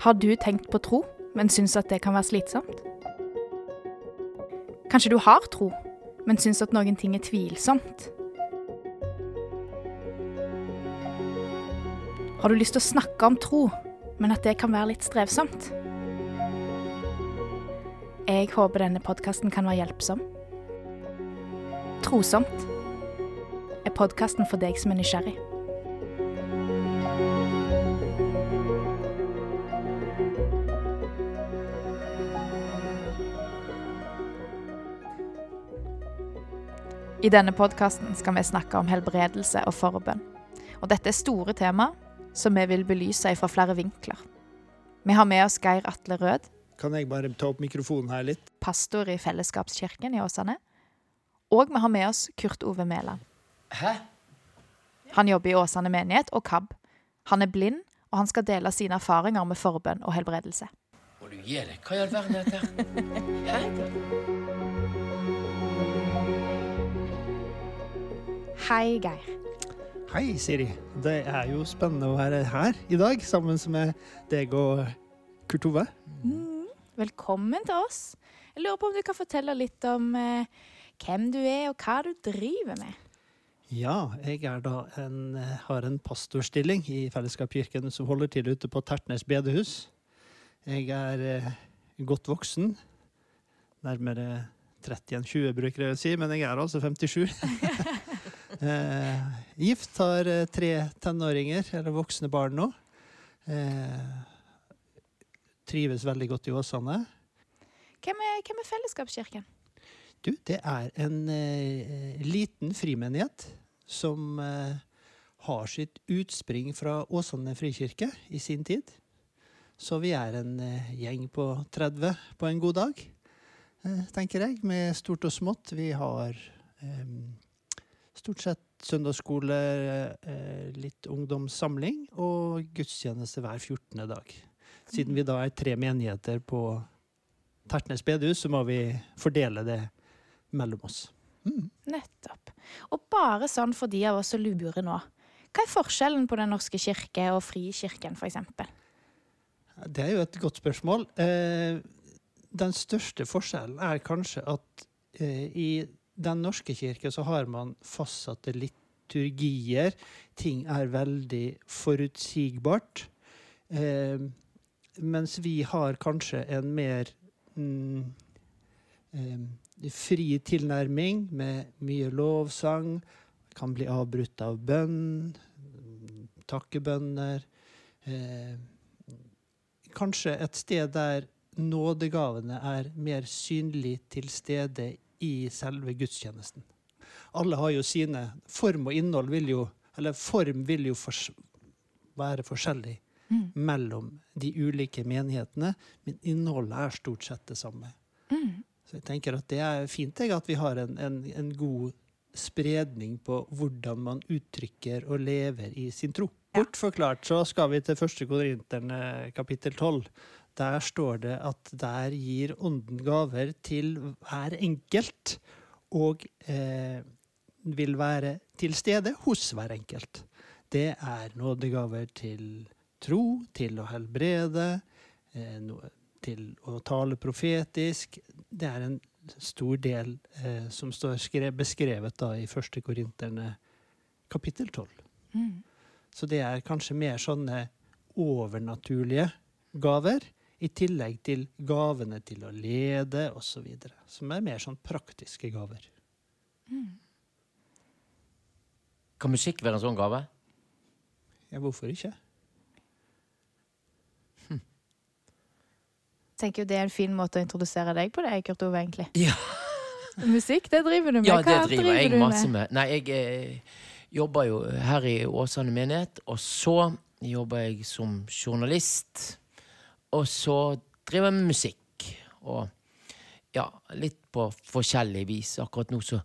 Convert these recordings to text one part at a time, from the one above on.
Har du tenkt på tro, men syns at det kan være slitsomt? Kanskje du har tro, men syns at noen ting er tvilsomt? Har du lyst til å snakke om tro, men at det kan være litt strevsomt? Jeg håper denne podkasten kan være hjelpsom. Trosomt er podkasten for deg som er nysgjerrig. I denne podkasten skal vi snakke om helbredelse og forbønn. Og dette er store tema som vi vil belyse fra flere vinkler. Vi har med oss Geir Atle Rød, Kan jeg bare ta opp mikrofonen her litt? pastor i Fellesskapskirken i Åsane. Og vi har med oss Kurt Ove Mæland. Hæ? Han jobber i Åsane menighet og KAB. Han er blind, og han skal dele sine erfaringer med forbønn og helbredelse. Må du gi deg? Hva i all verden er dette? Hei, Geir. Hei, Siri. Det er jo spennende å være her i dag sammen med deg og Kurt Ove. Velkommen til oss. Jeg lurer på om du kan fortelle litt om eh, hvem du er, og hva du driver med. Ja, jeg er da en, eh, har en pastorstilling i Fellesskapskirken som holder til ute på Tertnes bedehus. Jeg er eh, godt voksen. Nærmere 30 enn 20, bruker jeg å si, men jeg er altså 57. eh, gift, har eh, tre tenåringer, eller voksne barn nå. Eh, trives veldig godt i Åsane. Hvem er, hvem er Fellesskapskirken? Du, det er en eh, liten frimenighet som eh, har sitt utspring fra Åsane frikirke i sin tid. Så vi er en eh, gjeng på 30 på en god dag, tenker jeg, med stort og smått. Vi har stort sett søndagsskole, eh, litt ungdomssamling og gudstjeneste hver 14. dag. Siden vi da er tre menigheter på Tertnes bedehus, så må vi fordele det mellom oss. Mm. Nettopp. Og bare sånn for de av oss som lurer nå. Hva er forskjellen på Den norske kirke og Frikirken, f.eks.? Det er jo et godt spørsmål. Eh, den største forskjellen er kanskje at eh, i Den norske kirke så har man fastsatte liturgier. Ting er veldig forutsigbart. Eh, mens vi har kanskje en mer mm, eh, fri tilnærming med mye lovsang. Kan bli avbrutt av bønn, takkebønner. Eh, kanskje et sted der nådegavene er mer synlig til stede i selve gudstjenesten. Alle har jo sine Form og innhold vil jo Eller form vil jo fors være forskjellig Mm. mellom de ulike menighetene, men innholdet er stort sett det samme. Mm. Så jeg tenker at det er fint jeg, at vi har en, en, en god spredning på hvordan man uttrykker og lever i sin tro. Kort forklart så skal vi til første Korinterne kapittel 12. Der står det at der gir Ånden gaver til hver enkelt, og eh, vil være til stede hos hver enkelt. Det er nådegaver til tro, til å helbrede, eh, til å tale profetisk. Det er en stor del eh, som står skre- beskrevet da i første Korinterne kapittel 12. Mm. Så det er kanskje mer sånne overnaturlige gaver, i tillegg til gavene til å lede osv., som er mer sånn praktiske gaver. Kan musikk være en sånn gave? Ja, hvorfor ikke? Tenker jo Det er en fin måte å introdusere deg på, det, Kurt Ove. egentlig. Ja. Musikk, det driver du med. Ja, Hva det driver jeg du masse med. Nei, jeg eh, jobber jo her i Åsane menighet, og så jobber jeg som journalist. Og så driver jeg med musikk. Og ja, litt på forskjellig vis. Akkurat nå så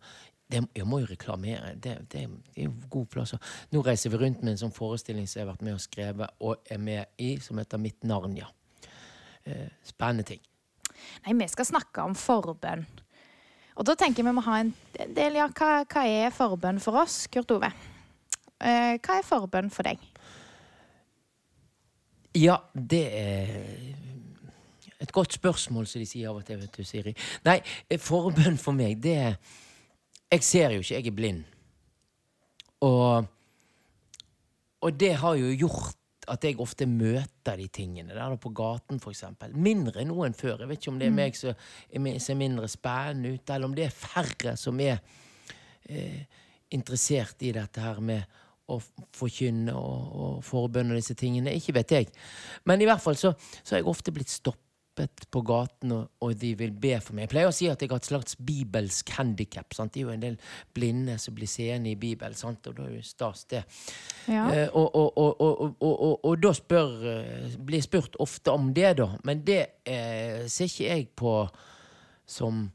det, Jeg må jo reklamere. Det, det, det er jo god plass. Nå reiser vi rundt med en sånn forestilling som jeg har vært med og skrevet og er med i, som heter Mitt Narnia. Eh, spennende ting. Nei, vi skal snakke om forbønn. Og da tenker jeg vi må ha en del Ja, hva, hva er forbønn for oss, Kurt Ove? Eh, hva er forbønn for deg? Ja, det er et godt spørsmål, som de sier av og til, vet du, Siri. Nei, forbønn for meg, det er Jeg ser jo ikke, jeg er blind. Og, og det har jo gjort at jeg ofte møter de tingene der da på gaten, for eksempel. Mindre nå enn før. Jeg vet ikke om det er meg som er- ser mindre spennende ut, eller om det er færre som er eh, interessert i dette her med å forkynne og, og forbønne disse tingene. Ikke vet jeg. Men i hvert fall så, så har jeg ofte blitt stoppet på gaten, og, og, de vil be for meg. Jeg pleier å si at jeg har et slags bibelsk handikap. Det er jo en del blinde som blir seende i Bibelen, sant? og da er jo stas, det. Ja. Eh, og, og, da spør, blir jeg spurt ofte om det, da. Men det eh, ser ikke jeg på som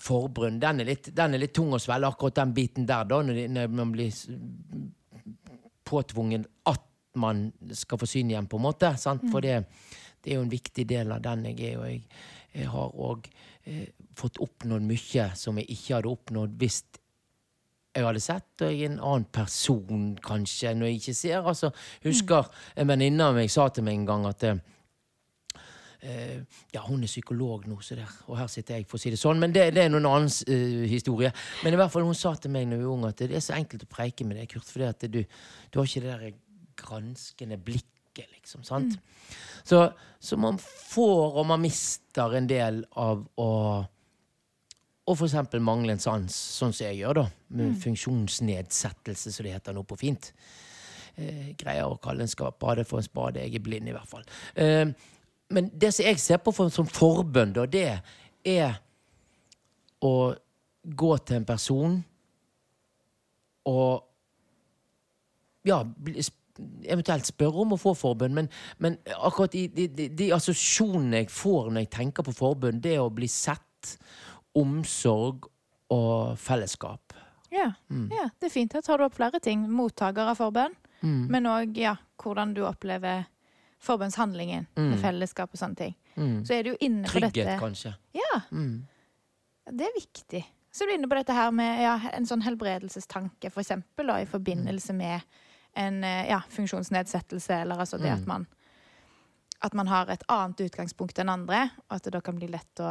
forbrunn. Den er, litt, den er litt tung å svelge, akkurat den biten der, da, når, man blir påtvungen at man skal få syn igjen, på en måte. Sant? For det, det er jo en viktig del av den jeg er, og jeg, jeg har òg eh, fått oppnådd mye som jeg ikke hadde oppnådd hvis jeg hadde sett, og jeg er en annen person, kanskje, når jeg ikke ser. Altså, husker en venninne av meg sa til meg en gang at eh, ja, hun er psykolog nå, så der, og her sitter jeg, for å si det sånn. Men det, det er noen annen uh, historie. Men i hvert fall hun sa til meg når vi var unge, at det er så enkelt å preike med deg, Kurt, fordi at du, du har ikke det der granskende blikket, liksom. sant? Så, så man får, og man mister en del av å og eksempel mangle en sans, sånn som jeg gjør, da. Med funksjonsnedsettelse, som det heter nå på fint. Eh, greier å kalle en spade for en spade. Jeg er blind, i hvert fall. Eh, men det som jeg ser på for, som forbønn, da, det er å gå til en person og ja, eventuelt spørre om å få forbønn, men, men akkurat de, de, de, assosiasjonene jeg får når jeg tenker på forbønn, det er å bli sett, omsorg og fellesskap. Ja. ja, det er fint. Her tar du opp flere ting. Mottaker av forbønn, men òg ja, hvordan du opplever forbønnshandlingen med fellesskap og sånne ting. Så er du jo inne på Trygghet, dette kanskje. Ja, det er viktig. Så er du inne på dette her med ja, en sånn helbredelsestanke, for eksempel, da, i forbindelse med en eh, ja, funksjonsnedsettelse, eller altså det at man at man har et annet utgangspunkt enn andre, og at det da kan bli lett å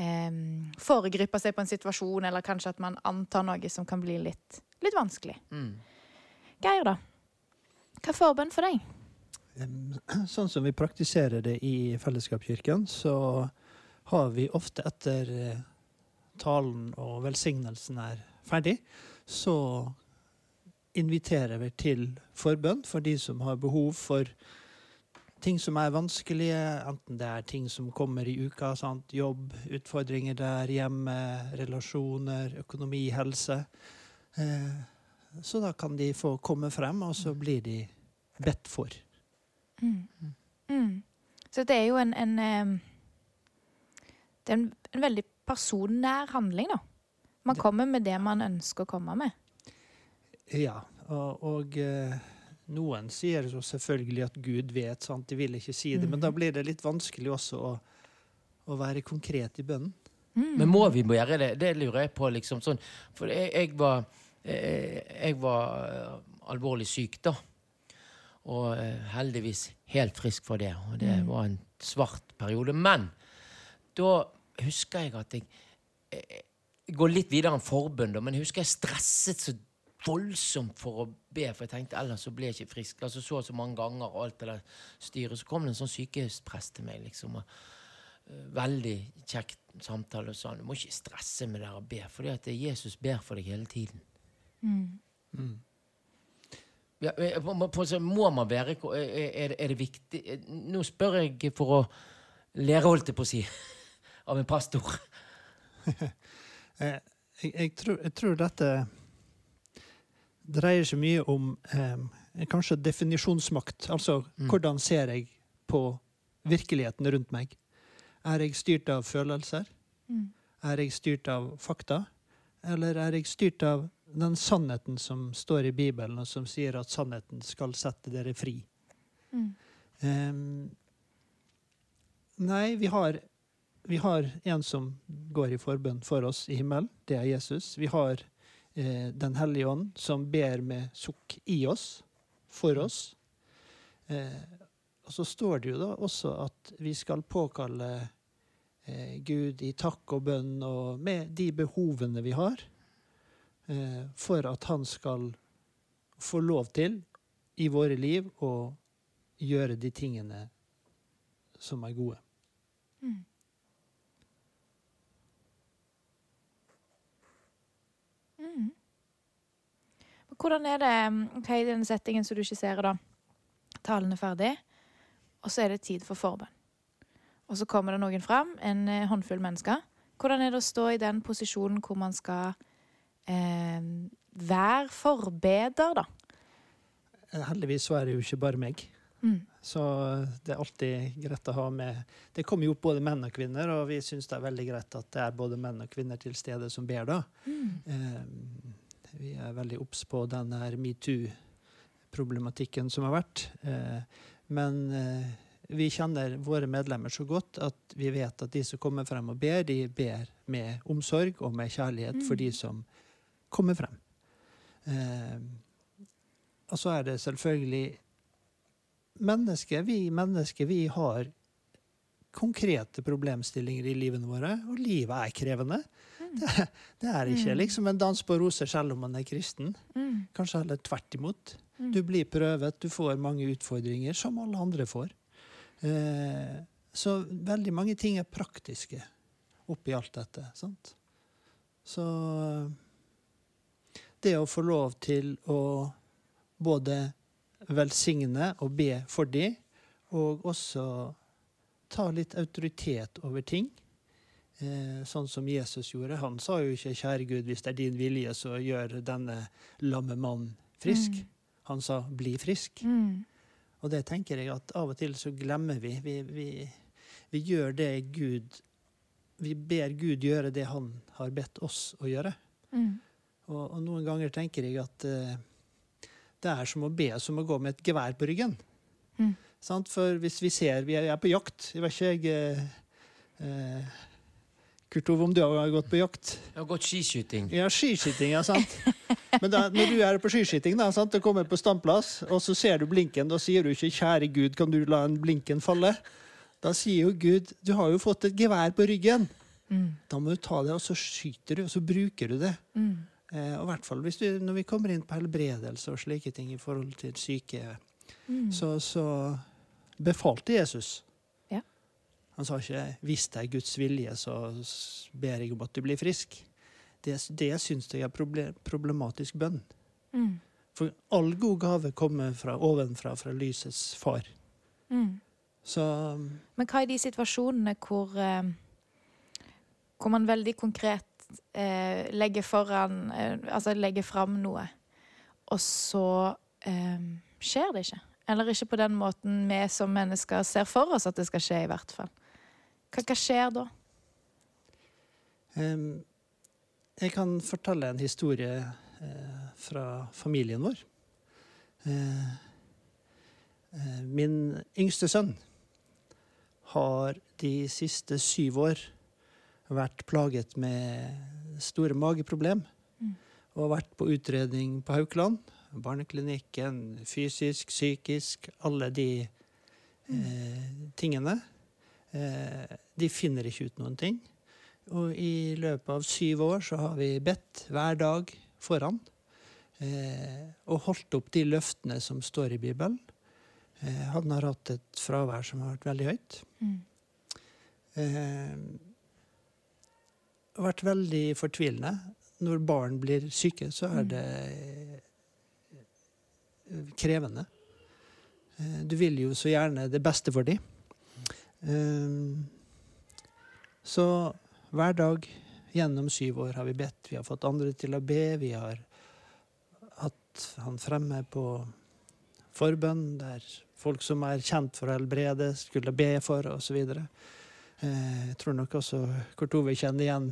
em, foregripe seg på en situasjon, eller kanskje at man antar noe som kan bli litt, litt vanskelig. Geir, da? Hva er forbønn for deg? Sånn som vi praktiserer det i Fellesskapskirken, så har vi ofte etter eh, talen og velsignelsen er ferdig, så inviterer vi til forbønn for de som har behov for ting som er vanskelige, enten det er ting som kommer i uka, sant? jobb, utfordringer der hjemme, relasjoner, økonomi, helse. Eh, så da kan de få komme frem, og så blir de bedt for. Mm. Så det er jo en, en Det er en, en veldig personnær handling, da. Man kommer med det man ønsker å komme med. Ja, og, og eh, noen sier jo selvfølgelig at Gud vet, sant? de vil ikke si det, men da blir det litt vanskelig også å, å være konkret i bønnen. Men må vi gjøre det? Det lurer jeg på. liksom sånn. For jeg, jeg var, jeg, jeg var eh, alvorlig syk, da. Og eh, heldigvis helt frisk for det. Og det var en svart periode. Men da husker jeg at jeg, jeg går litt videre enn forbund, men jeg husker jeg stresset så voldsomt for å be, for jeg tenkte ellers så blir jeg ikke frisk. Altså Så og så mange ganger og alt det der styret. Så kom det en sånn sykehusprest til meg, liksom. og eh, Veldig kjekt samtale og sa du må ikke stresse med det der å be, for Jesus ber for deg hele tiden. Ja, eh, på, på, må man være eh, er, det- er det viktig eh, Nå spør jeg for å lære, holdt jeg på å si, av en pastor. Eh, jeg, jeg, tror, jeg tror dette dreier seg mye om eh, kanskje definisjonsmakt. Altså hvordan ser jeg på virkeligheten rundt meg? Er jeg styrt av følelser? Er jeg styrt av fakta? Eller er jeg styrt av den sannheten som står i Bibelen, og som sier at sannheten skal sette dere fri? Em, nei, vi har, vi har en som går i forbønn for oss i himmelen. Det er Jesus. Vi har eh, Den hellige ånd, som ber med sukk i oss, for oss. Eh, og så står det jo da også at vi skal påkalle eh, Gud i takk og bønn og med de behovene vi har, for at han skal få lov til i våre liv å gjøre de tingene som er gode. Mm. Mm. Hvordan er det okay, i den settingen som du skisserer, da? Talen er ferdig, og så er det tid for forbønn. Og så kommer det noen fram, en eh, håndfull mennesker. Hvordan er det å stå i den posisjonen hvor man skal eh, Vær forbeder, da? Eh, Heldigvis så er det jo ikke bare meg. Mm. Så det er alltid greit å ha med Det kommer jo opp både menn og kvinner, og vi syns det er veldig greit at det er både menn og kvinner til stede som ber da. Eh, vi er veldig obs på den her metoo-problematikken som har vært. Eh, men eh, vi kjenner våre medlemmer så godt at vi vet at de som kommer frem og ber, de ber med omsorg og med kjærlighet for de som kommer frem. Eh, og så er det selvfølgelig mennesker, vi mennesker, vi har konkrete problemstillinger i livene våre, og livet er krevende. Det, det er ikke liksom en dans på roser selv om man er kristen. Mm. Kanskje heller tvert imot. Mm. Du blir prøvet, du får mange utfordringer, som alle andre får. Eh, så veldig mange ting er praktiske oppi alt dette. sant? Så det å få lov til å både velsigne og be for de, og også ta litt autoritet over ting. Eh, sånn som Jesus gjorde. Han sa jo ikke 'Kjære Gud, hvis det er din vilje, så gjør denne lamme mannen frisk'. Mm. Han sa 'bli frisk'. Mm. Og det tenker jeg at av og til så glemmer vi. Vi, vi, vi gjør det Gud Vi ber Gud gjøre det han har bedt oss å gjøre. Mm. Og, og noen ganger tenker jeg at eh, det er som å be som å gå med et gevær på ryggen. Mm. Sant? For hvis vi ser Vi er, er på jakt. Jeg vet ikke, jeg eh, eh, Kurt Ove, om du har gått på jakt? Jeg har gått skiskyting. Ja, skiskyting, ja, sant. Men da, når du er på skiskyting da, sant, og kommer på standplass, og så ser du blinken, da sier du ikke 'Kjære Gud, kan du la en blinken falle?' Da sier jo Gud 'Du har jo fått et gevær på ryggen'. Mm. Da må du ta det, og så skyter du, og så bruker du det. Mm. Eh, og i hvert fall hvis du, når vi kommer inn på helbredelse og slike ting i forhold til syke, Mm. så, så befalte Jesus. Ja. Han sa ikke 'hvis det er Guds vilje, så ber jeg om at du blir frisk'. Det, det syns jeg er problematisk bønn. Mm. For all god gave kommer fra ovenfra, fra lysets far. Mm. Så Men hva er de situasjonene hvor, eh, hvor man veldig konkret eh, legge foran eh, Altså legge fram noe, og så eh, skjer det ikke? Eller ikke på den måten vi som mennesker ser for oss at det skal skje, i hvert fall. Hva, hva skjer da? Um, jeg kan fortelle en historie uh, fra familien vår. Uh, uh, min yngste sønn har de siste syv år vært plaget med store mageproblem. Mm. Og vært på utredning på Haukeland. Barneklinikken, fysisk, psykisk, alle de eh, tingene. Eh, de finner ikke ut noen ting. Og i løpet av syv år så har vi bedt hver dag foran. Eh, og holdt opp de løftene som står i Bibelen. Eh, han har hatt et fravær som har vært veldig høyt. Mm. Vært veldig fortvilende. Når barn blir syke, så er Mm. det eh, krevende. Eh, du vil jo så gjerne det beste for dem. Eh, så hver dag gjennom syv år har vi bedt. Vi har fått andre til å be. Vi har hatt han fremme på forbønn, der folk som er kjent for å helbrede, skulle be for, osv. Eh, jeg tror nok også Kurt Ove kjenner igjen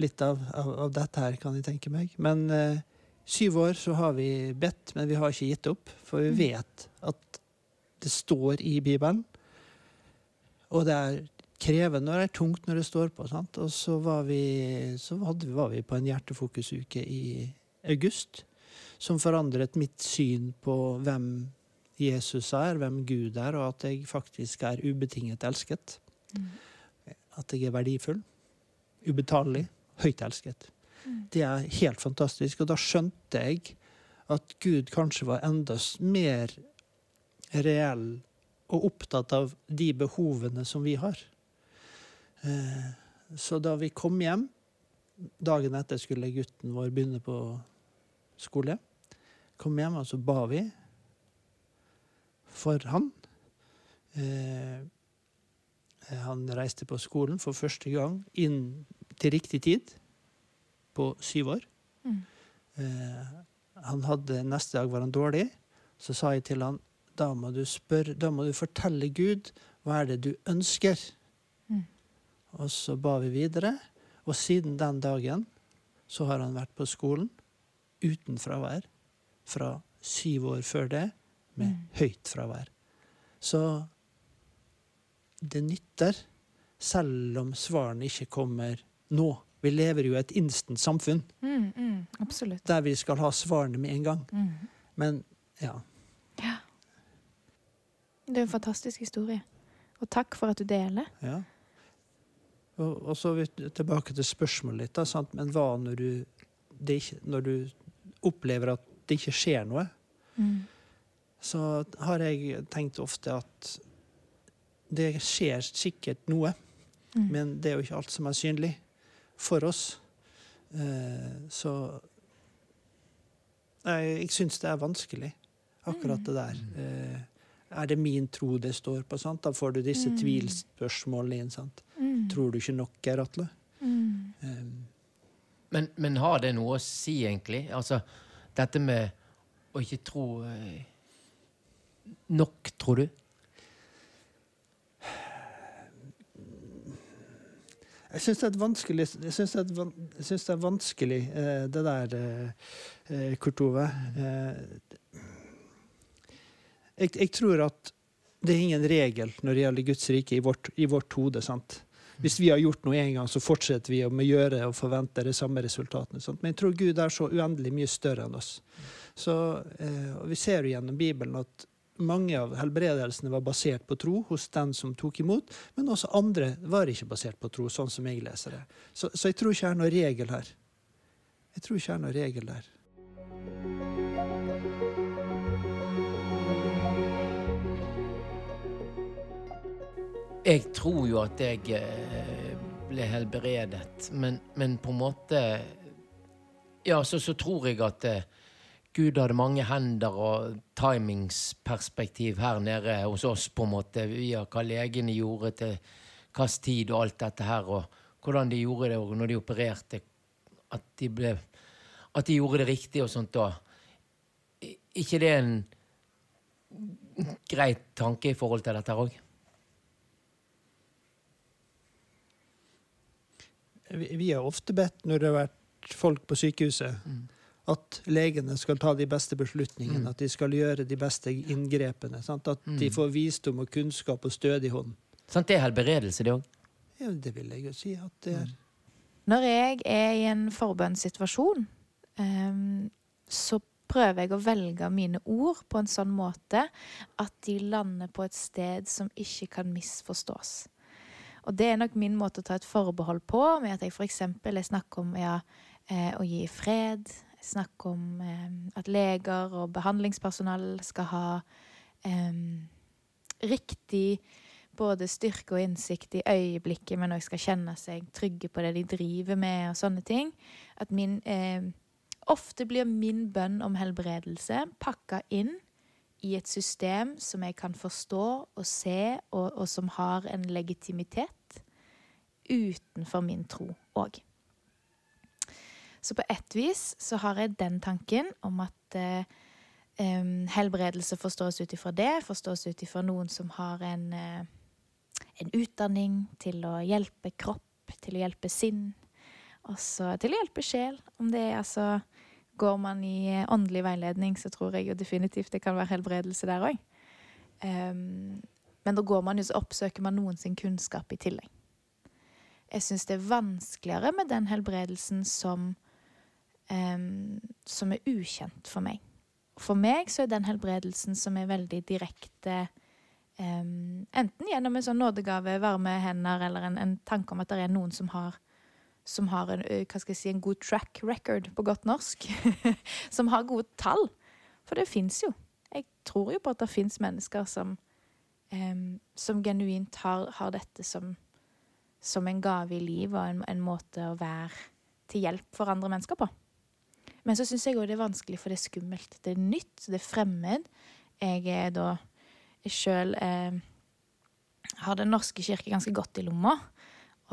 litt av, av, av dette her, kan jeg tenke meg. Men eh, syv år så har vi bedt, men vi har ikke gitt opp. For vi Mm. vet at det står i Bibelen. Og det er krevende og det er tungt når det står på. Sant? Og så var vi, så hadde, var vi på en hjertefokusuke i august som forandret mitt syn på hvem Jesus er, hvem Gud er, og at jeg faktisk er ubetinget elsket. Mm. At jeg er verdifull. Ubetalelig. Høyt elsket. Det er helt fantastisk. Og da skjønte jeg at Gud kanskje var enda mer reell og opptatt av de behovene som vi har. Eh, Så da vi kom hjem Dagen etter skulle gutten vår begynne på skole. Kom hjem, og så ba vi for han. Eh, han reiste på skolen for første gang inn til riktig tid på syv år. Mm. Eh, han hadde, neste dag var han dårlig. Så sa jeg til han da må du spørre, da må du fortelle Gud hva er det du ønsker. Mm. Og så ba vi videre. Og siden den dagen så har han vært på skolen uten fravær. Fra syv år før det med Mm. høyt fravær. Så det nytter, selv om svarene ikke kommer nå. Vi lever jo i et instant samfunn Mm, mm, der vi skal ha svarene med en gang. Mm. Men ja. Ja. Det er en fantastisk historie. Og takk for at du deler. ja. Og, og så er vi tilbake til spørsmålet ditt. Da, sant? Men hva når du, det ikke, når du opplever at det ikke skjer noe? Mm. Så har jeg tenkt ofte at det skjer sikkert noe, Mm. men det er jo ikke alt som er synlig for oss. Eh, så jeg, jeg syns det er vanskelig, akkurat det der. Eh, er det min tro det står på? sant? Da får du disse Mm. tvilspørsmålene inn. sant? Mm. Tror du ikke nok, Geir Atle? Mm. Eh, Men, men har det noe å si, egentlig? Altså, dette med å ikke tro eh, nok, tror du? Jeg syns det er vanskelig Jeg synes det, er synes det er vanskelig, eh, det der, eh, eh, Kurt Ove. Jeg, jeg tror at det er ingen regel når det gjelder Guds rike i vårt, i vårt hode. sant? Hvis vi har gjort noe en gang, så fortsetter vi å gjøre og forvente de samme resultatene. Sant? Men jeg tror Gud er så uendelig mye større enn oss. Så, Vi ser jo gjennom Bibelen at mange av helbredelsene var basert på tro hos den som tok imot, men også andre var ikke basert på tro, sånn som jeg leser det. Så, så jeg tror ikke det er noe regel her. Jeg tror ikke det er noe regel der. Jeg tror jo at jeg eh, ble helbredet, men, men på en måte Ja, så, så tror jeg at eh, Gud hadde mange hender og timingsperspektiv her nede hos oss, på en måte, via hva legene gjorde til hvilken tid og alt dette her, og hvordan de gjorde det og når de opererte. At de, ble, at de gjorde det riktig og sånt da. Ikke det en grei tanke i forhold til dette her òg? Vi, har ofte bedt når det har vært folk på sykehuset, at legene skal ta de beste beslutningene, Mm. at de skal gjøre de beste inngrepene. Sant? At de Mm. får visdom og kunnskap og stødig hånd. Sant, det er helbredelse, det òg. Ja, det vil jeg jo si at det er. Når jeg er i en forbønnssituasjon, um, så prøver jeg å velge mine ord på en sånn måte at de lander på et sted som ikke kan misforstås. Og det er nok min måte å ta et forbehold på, med at jeg f.eks. snakker om ja, eh, å gi fred. Jeg snakker om eh, at leger og behandlingspersonell skal ha eh, riktig både styrke og innsikt i øyeblikket, men òg skal kjenne seg trygge på det de driver med, og sånne ting. At min eh, Ofte blir min bønn om helbredelse pakka inn i et system som jeg kan forstå og se, og, og som har en legitimitet utenfor min tro òg. Så på ett vis så har jeg den tanken om at eh, helbredelse forstås ut ifra det, forstås ut ifra noen som har en, eh, en utdanning til å hjelpe kropp, til å hjelpe sinn, også til å hjelpe sjel. Om det er altså Går man i eh, åndelig veiledning, så tror jeg jo definitivt det kan være helbredelse der òg. men da går man jo så oppsøker man noen sin kunnskap i tillegg. Jeg syns det er vanskeligere med den helbredelsen som em, som er ukjent for meg. For meg så er den helbredelsen som er veldig direkte um, Enten gjennom en sånn nådegave, varme hender, eller en, en tanke om at det er noen som har som har en, hva skal jeg si, en god track record på godt norsk. som har gode tall. For det fins jo. Jeg tror jo på at det fins mennesker som, um, som genuint har, har dette som, som en gave i livet og en, en måte å være til hjelp for andre mennesker på. Men så syns jeg òg det er vanskelig, for det er skummelt. Det er nytt, det er fremmed. Jeg er da sjøl eh, har Den norske kirke ganske godt i lomma.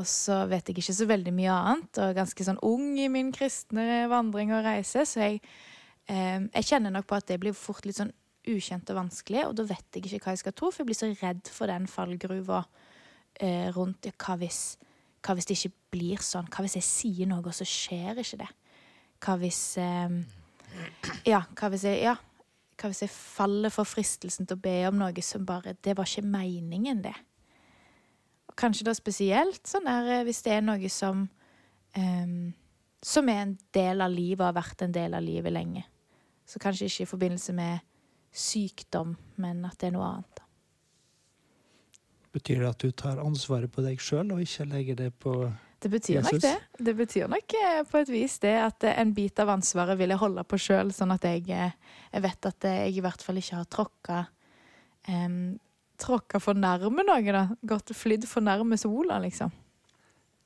Og så vet jeg ikke så veldig mye annet, og er ganske sånn ung i min kristne vandring og reise, så jeg, eh, jeg kjenner nok på at det blir fort litt sånn ukjent og vanskelig, og da vet jeg ikke hva jeg skal tro, for jeg blir så redd for den fallgruva eh, rundt hva, hvis, hva hvis det ikke blir sånn? Hva hvis jeg sier noe, og så skjer ikke det? Hva hvis eh, Ja, hva hvis jeg Ja. Hva hvis jeg faller for fristelsen til å be om noe som bare Det var ikke meningen, det. Og kanskje da spesielt sånn der eh, hvis det er noe som em, Som er en del av livet og har vært en del av livet lenge. Så kanskje ikke i forbindelse med sykdom, men at det er noe annet. Betyr det at du tar ansvaret på deg sjøl, og ikke legger det på Det betyr nok det. Det betyr nok eh, på et vis det at eh, en bit av ansvaret vil jeg holde på sjøl, sånn at jeg, eh, jeg vet at eh, jeg i hvert fall ikke har tråkka um, Tråkka for nærme noe, da. Gått flydd for nærme sola, liksom.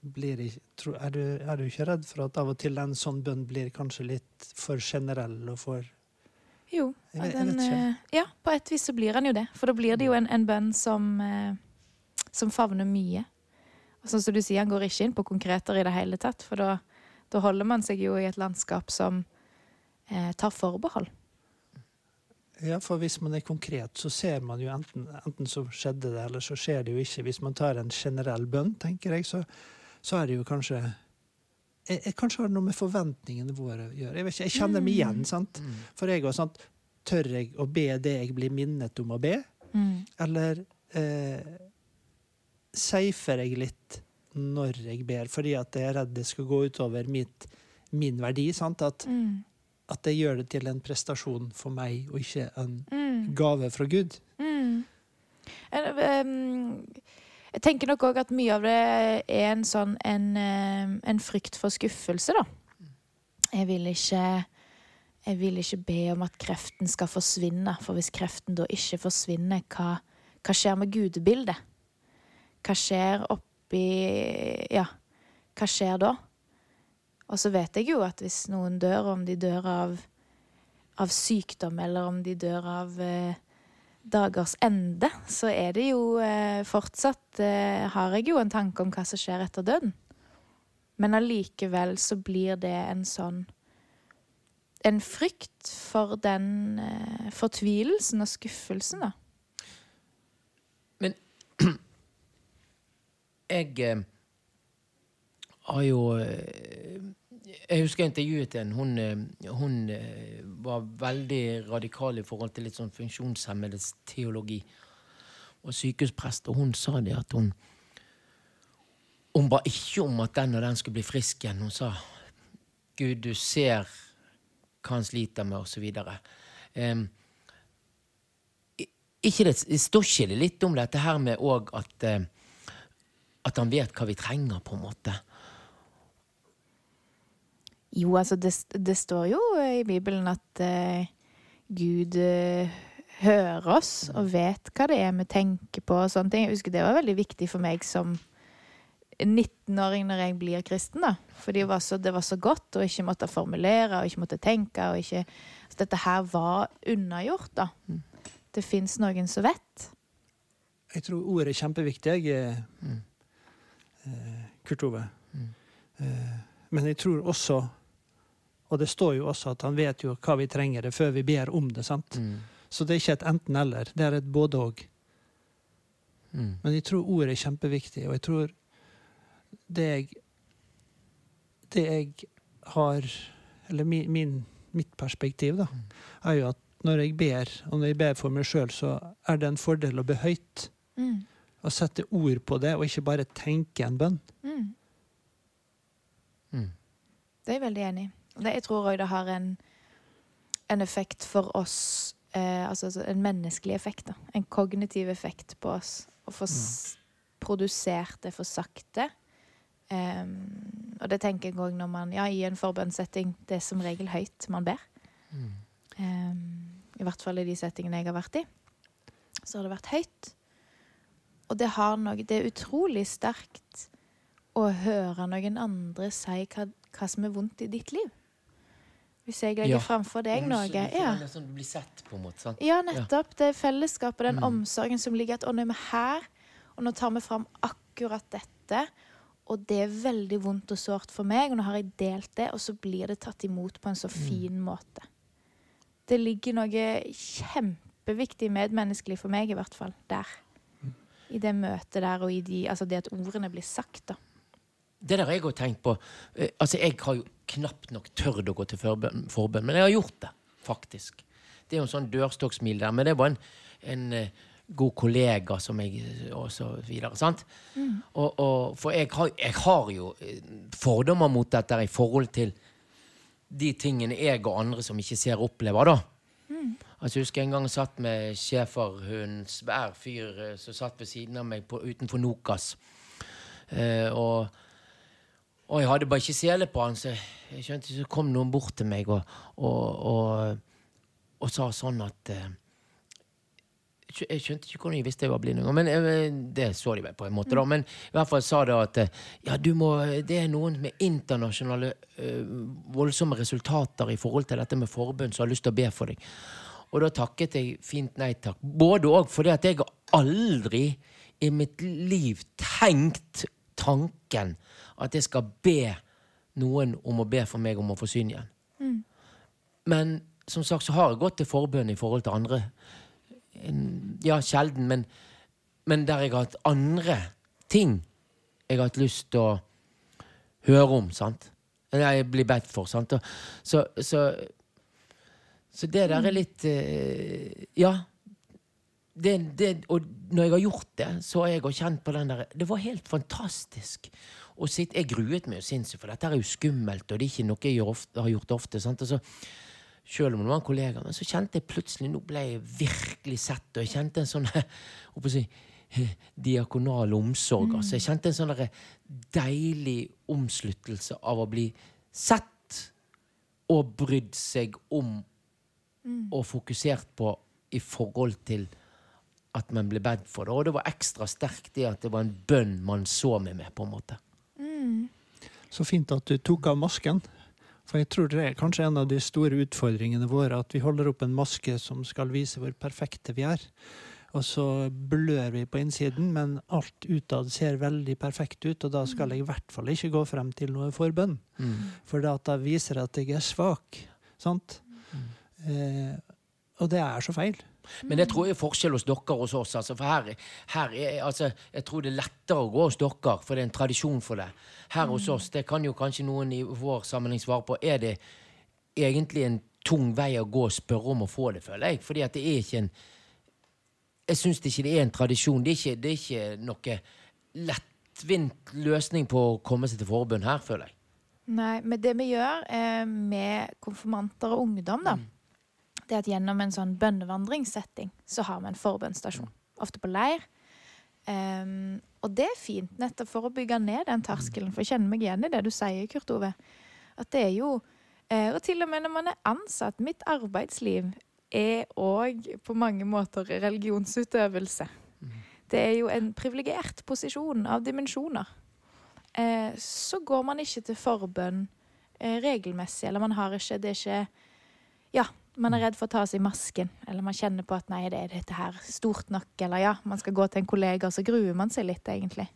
blir ikke, tro, er, du, er du ikke redd for at av og til en sånn bønn blir kanskje litt for generell og for Jo. Jeg vet- jeg den, eh, ja, på et vis så blir han jo det. For da blir det jo en, en bønn som, eh, som favner mye. Sånn som du sier, han går ikke inn på konkreter i det hele tatt, for da, da holder man seg jo i et landskap som eh, tar forbehold. Ja, for hvis man er konkret, så ser man jo enten, enten så skjedde det, eller så skjer det jo ikke. Hvis man tar en generell bønn, tenker jeg, så, så er det jo kanskje jeg, jeg Kanskje har det noe med forventningene våre å gjøre. Jeg, vet ikke, jeg kjenner meg igjen, sant? Mm. For jeg også, sant? Tør jeg å be det jeg blir minnet om å be? Mm. Eller eh, safer jeg litt når jeg ber, fordi at jeg er redd det skal gå utover mitt, min verdi? Sant? At, Mm. at jeg gjør det til en prestasjon for meg, og ikke en Mm. gave fra Gud. Mm. Jeg tenker nok òg at mye av det er en sånn en, en frykt for skuffelse, da. Jeg vil ikke jeg vil ikke be om at kreften skal forsvinne, for hvis kreften da ikke forsvinner, hva, hva skjer med gudebildet? Hva skjer oppi Ja, hva skjer da? Og så vet jeg jo at hvis noen dør, om de dør av, av sykdom, eller om de dør av eh, dagers ende, så er det jo eh, fortsatt eh, Har jeg jo en tanke om hva som skjer etter døden. Men allikevel så blir det en sånn En frykt for den eh, fortvilelsen og skuffelsen, da. Jeg eh, har jo eh, Jeg husker jeg intervjuet en. Hun, eh, hun var veldig radikal i forhold til litt sånn funksjonshemmedes teologi. Og sykehusprest. Og hun sa det at hun Hun ba ikke om at den og den skulle bli frisk igjen. Hun sa Gud, du ser hva han sliter med, og så videre. Em, ikke det, det står ikke litt om dette her med òg at at han vet hva vi trenger, på en måte. Jo, altså, det, det står jo i Bibelen at eh, Gud eh, hører oss og vet hva det er vi tenker på og sånne ting. Jeg husker det var veldig viktig for meg som 19-åring når jeg blir kristen, da. Fordi det var, så, det var så godt å ikke måtte formulere og ikke måtte tenke. og ikke... Så dette her var unnagjort, da. Det fins noen som vet. Jeg tror ordet er kjempeviktig, jeg, eh, Mm. Eh, Kurt Ove. Mm. Eh, men jeg tror også, og det står jo også at han vet jo hva vi trenger det før vi ber om det. sant? Mm. Så det er ikke et enten-eller, det er et både-og. Mm. Men jeg tror ordet er kjempeviktig, og jeg tror det jeg Det jeg har Eller min, min, mitt perspektiv, da, er jo at når jeg ber, og når jeg ber for meg sjøl, så er det en fordel å be høyt. Mm. Å sette ord på det, og ikke bare tenke en bønn. Mm. Mm. Det er jeg veldig enig i. Jeg tror òg det har en en effekt for oss eh, Altså altså en menneskelig effekt, da. En kognitiv effekt på oss. Å få mm. produsert det for sakte. Um, og det tenker jeg òg når man Ja, i en forbønnssetting, det er som regel høyt man ber. Um, I hvert fall i de settingene jeg har vært i. Så har det vært høyt. Og det har noe Det er utrolig sterkt å høre noen andre si hva, hva som er vondt i ditt liv. Hvis jeg legger Ja. framfor deg Mm, noe. så du Ja. Sånn, du blir sett, på en måte. sant? Ja, nettopp. Det er fellesskapet, den Mm. omsorgen som ligger at å, nå er vi her, og nå tar vi fram akkurat dette. Og det er veldig vondt og sårt for meg, og nå har jeg delt det, og så blir det tatt imot på en så fin måte. Det ligger noe kjempeviktig medmenneskelig for meg, i hvert fall, der. I det møtet der, og i de, altså det at ordene blir sagt, da. Det der har jeg òg tenkt på. Eh, Altså, Jeg har jo knapt nok tørt å gå til forbønn, forbønn, men jeg har gjort det, faktisk. Det er jo en sånn dørstokksmil der, men det var en, en eh, god kollega som jeg Og så videre. sant? Og, og, for jeg har, jeg har jo eh, fordommer mot dette i forhold til de tingene jeg og andre som ikke ser, opplever, da. Altså, jeg husker en gang jeg satt med schæferhund, svær fyr eh, som satt ved siden av meg på, utenfor Nokas. Eh, og, og jeg hadde bare ikke sele på han, så jeg skjønte så kom noen bort til meg og, og, og, og sa sånn at eh, jeg skjønte ikke hvordan de visste jeg var blind engang, men eh, det så de vel på en måte. da, Men i hvert fall sa det at eh, ja, du må, det er noen med internasjonale eh, voldsomme resultater i forhold til dette med forbund som har lyst til å be for deg. Og da takket jeg fint nei takk. Både òg fordi at jeg har aldri i mitt liv tenkt tanken at jeg skal be noen om å be for meg om å få syn igjen. Men som sagt så har jeg gått til forbønn i forhold til andre. Ja, sjelden, men, men der jeg har hatt andre ting jeg har hatt lyst til å høre om, sant? Eller jeg blir bedt for, sant? Så, så, så det der er litt eh, Ja. Det, det, og når jeg har gjort det, så har jeg kjent på den der Det var helt fantastisk. å sitte, jeg gruet meg jo sinnssykt, for dette er jo skummelt, og det er ikke noe jeg ofte, har gjort ofte. sant? Og så, selv om det var en kollega, men så kjente jeg plutselig Nå ble jeg virkelig sett, og jeg kjente en sånn si, diakonal omsorg. Altså. Jeg kjente en sånn deilig omsluttelse av å bli sett og brydd seg om og fokusert på i forhold til at man ble bedt for det. Og det var ekstra sterkt det at det var en bønn man så meg med, på en måte. Så fint at du tok av masken. For jeg tror det er kanskje en av de store utfordringene våre at vi holder opp en maske som skal vise hvor perfekte vi er. Og så blør vi på innsiden, men alt utad ser veldig perfekt ut. Og da skal jeg i hvert fall ikke gå frem til noe forbønn. For da, viser jeg at jeg er svak. Sant? Eh, og det er så feil. Men det tror jeg er forskjell hos dere hos oss. Altså, for her, her er, altså, jeg tror det er lettere å gå hos dere, for det er en tradisjon for det. Her hos oss, det kan jo kanskje noen i vår sammenheng svare på, er det egentlig en tung vei å gå og spørre om å få det, føler jeg. Fordi at det er ikke en Jeg syns ikke det er en tradisjon. Det er ikke, det er ikke noe lettvint løsning på å komme seg til forbund her, føler jeg. Nei, men det vi gjør eh, med konfirmanter og ungdom, da, det er at gjennom en sånn bønnevandringssetting så har vi en forbønnsstasjon. Ofte på leir. Um, og det er fint, nettopp for å bygge ned den terskelen. For jeg kjenner meg igjen i det du sier, Kurt Ove. At det er jo uh, Og til og med når man er ansatt. Mitt arbeidsliv er òg på mange måter religionsutøvelse. Det er jo en privilegert posisjon av dimensjoner. Eh, så går man ikke til forbønn eh, regelmessig, eller man har ikke Det er ikke Ja, man er redd for å ta seg masken, eller man kjenner på at nei, det er dette her stort nok, eller ja, man skal gå til en kollega, og så gruer man seg litt, egentlig.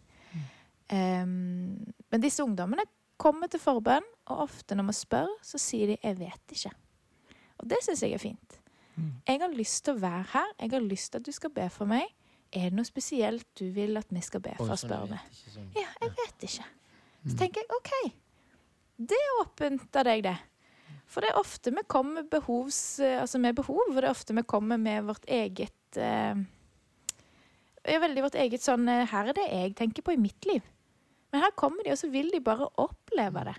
Em, men disse ungdommene kommer til forbønn, og ofte når man spør, så sier de 'jeg vet ikke'. Og det syns jeg er fint. Jeg har lyst til å være her, jeg har lyst til at du skal be for meg. Er det noe spesielt du vil at vi skal be for, å sånn, spør vi. sånn. Ja, jeg vet ikke. Så tenker jeg OK, det er åpent av deg, det. For det er ofte vi kommer behovs, eh, altså med behov, og det er ofte vi kommer med vårt eget eh, er veldig vårt eget sånn eh, Her er det jeg tenker på i mitt liv. Men her kommer de, og så vil de bare oppleve det.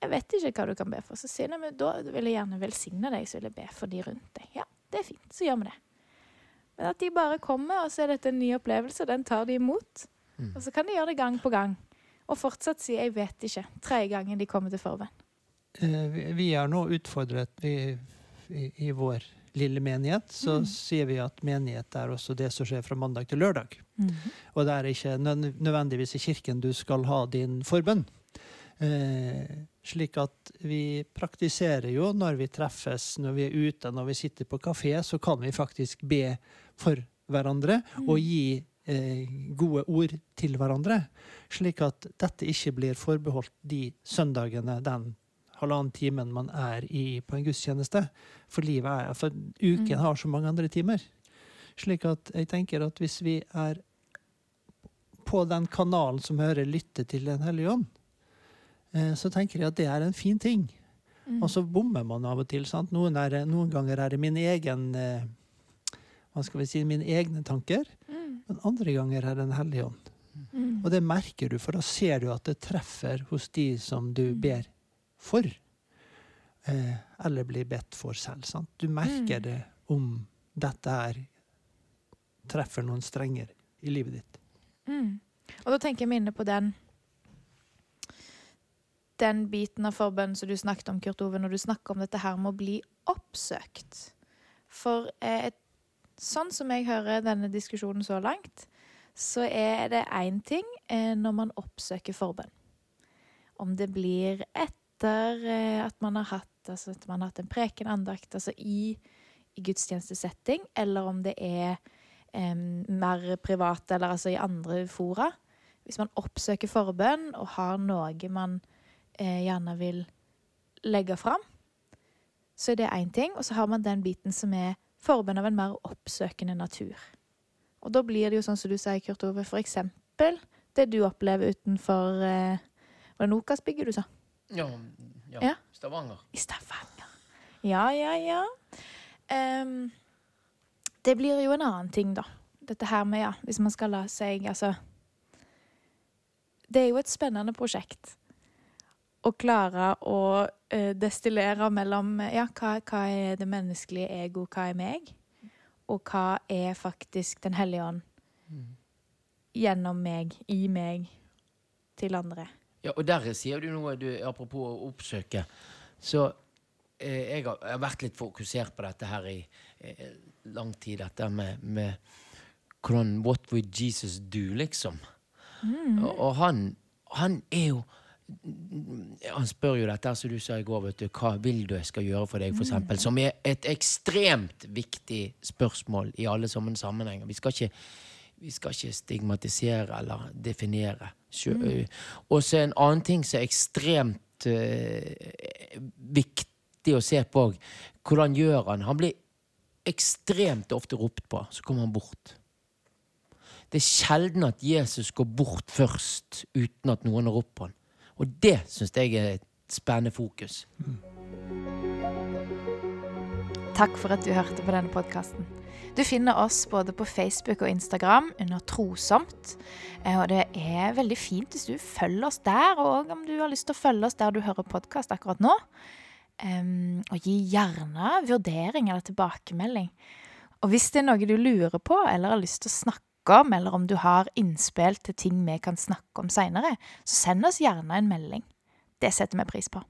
jeg vet ikke hva du kan be for. Så sier de da vil jeg gjerne velsigne deg, så vil jeg be for de rundt deg. Ja, det er fint. Så gjør vi det. Men at de bare kommer, og så er dette en ny opplevelse, den tar de imot. Mm. Og så kan de gjøre det gang på gang. Og fortsatt si 'jeg vet ikke' tredje gangen de kommer til forbønn. Eh, vi- er nå utfordret vi, i, i vår lille menighet. Så Mm. sier vi at menighet er også det som skjer fra mandag til lørdag. Og det er ikke nødvendigvis i kirken du skal ha din forbønn. Eh, slik at vi praktiserer jo når vi treffes, når vi er ute, når vi sitter på kafé, så kan vi faktisk be for hverandre og gi eh, gode ord til hverandre. Slik at dette ikke blir forbeholdt de søndagene, den halvannen timen man er i på en gudstjeneste. For livet er, for uken Mm. har så mange andre timer. Slik at jeg tenker at hvis vi er på den kanalen som hører lytte til Den hellige ånd, eh, så tenker jeg at det er en fin ting. Mm. Og så bommer man av og til. Noen, er, noen ganger er det min egen eh, hva skal vi si, mine egne tanker, Mm. men andre ganger er det Den hellige ånd. Mm. Og det merker du, for da ser du at det treffer hos de som du Mm. ber for. Eh, eller blir bedt for selv. sant? Du merker Mm. det om dette her treffer noen strenger i livet ditt. Mm. Og da tenker jeg meg inne på den den biten av forbønn som du snakket om, Kurt Ove, når du snakker om dette her med å bli oppsøkt. For eh, sånn som jeg hører denne diskusjonen så langt, så er det én ting eh, når man oppsøker forbønn. Om det blir etter eh, at man har hatt altså man har hatt en preken andakt altså i, i gudstjenestesetting, eller om det er eh, mer privat, eller altså i andre fora. Hvis man oppsøker forbønn og har noe man eh, gjerne vil legge fram, så er det én ting. Og så har man den biten som er forbønn av en mer oppsøkende natur. Og da blir det jo sånn som du sier, Kurt Ove, for eksempel det du opplever utenfor eh, Var det Nokas-bygget du sa? Ja, ja. Ja. Stavanger. I Stavanger. Ja, ja, ja. Um, det blir jo en annen ting, da. Dette her med, ja, hvis man skal la seg Altså Det er jo et spennende prosjekt å klare å uh, destillere mellom Ja, hva, hva er det menneskelige ego, hva er meg? Og hva er faktisk Den hellige ånd gjennom meg, i meg, til andre? Ja, og der sier du noe, du, apropos å oppsøke. Så eh, jeg, har, jeg har vært litt fokusert på dette her i eh, lang tid, dette med, med hvordan What would Jesus do, liksom? Og, og han, han er jo Han spør jo dette, som du sa i går, du, hva vil du jeg skal gjøre for deg, for eksempel? Som er et ekstremt viktig spørsmål i alle sånne sammenhenger. Vi skal ikke vi skal ikke stigmatisere eller definere. Ø, Og så en annen ting som er ekstremt uh, viktig å se på òg. Hvordan gjør han? Han blir ekstremt ofte ropt på, så kommer han bort. Det er sjelden at Jesus går bort først uten at noen har ropt på han. Og det syns jeg er et spennende fokus. Takk for at du hørte på denne podkasten. Du finner oss både på Facebook og Instagram under Trosomt. Eh, Og det er veldig fint hvis du følger oss der, og om du har lyst til å følge oss der du hører podkast akkurat nå. Og gi gjerne vurdering eller tilbakemelding. Og hvis det er noe du lurer på eller har lyst til å snakke om, eller om du har innspill til ting vi kan snakke om seinere, så send oss gjerne en melding. Det setter vi pris på.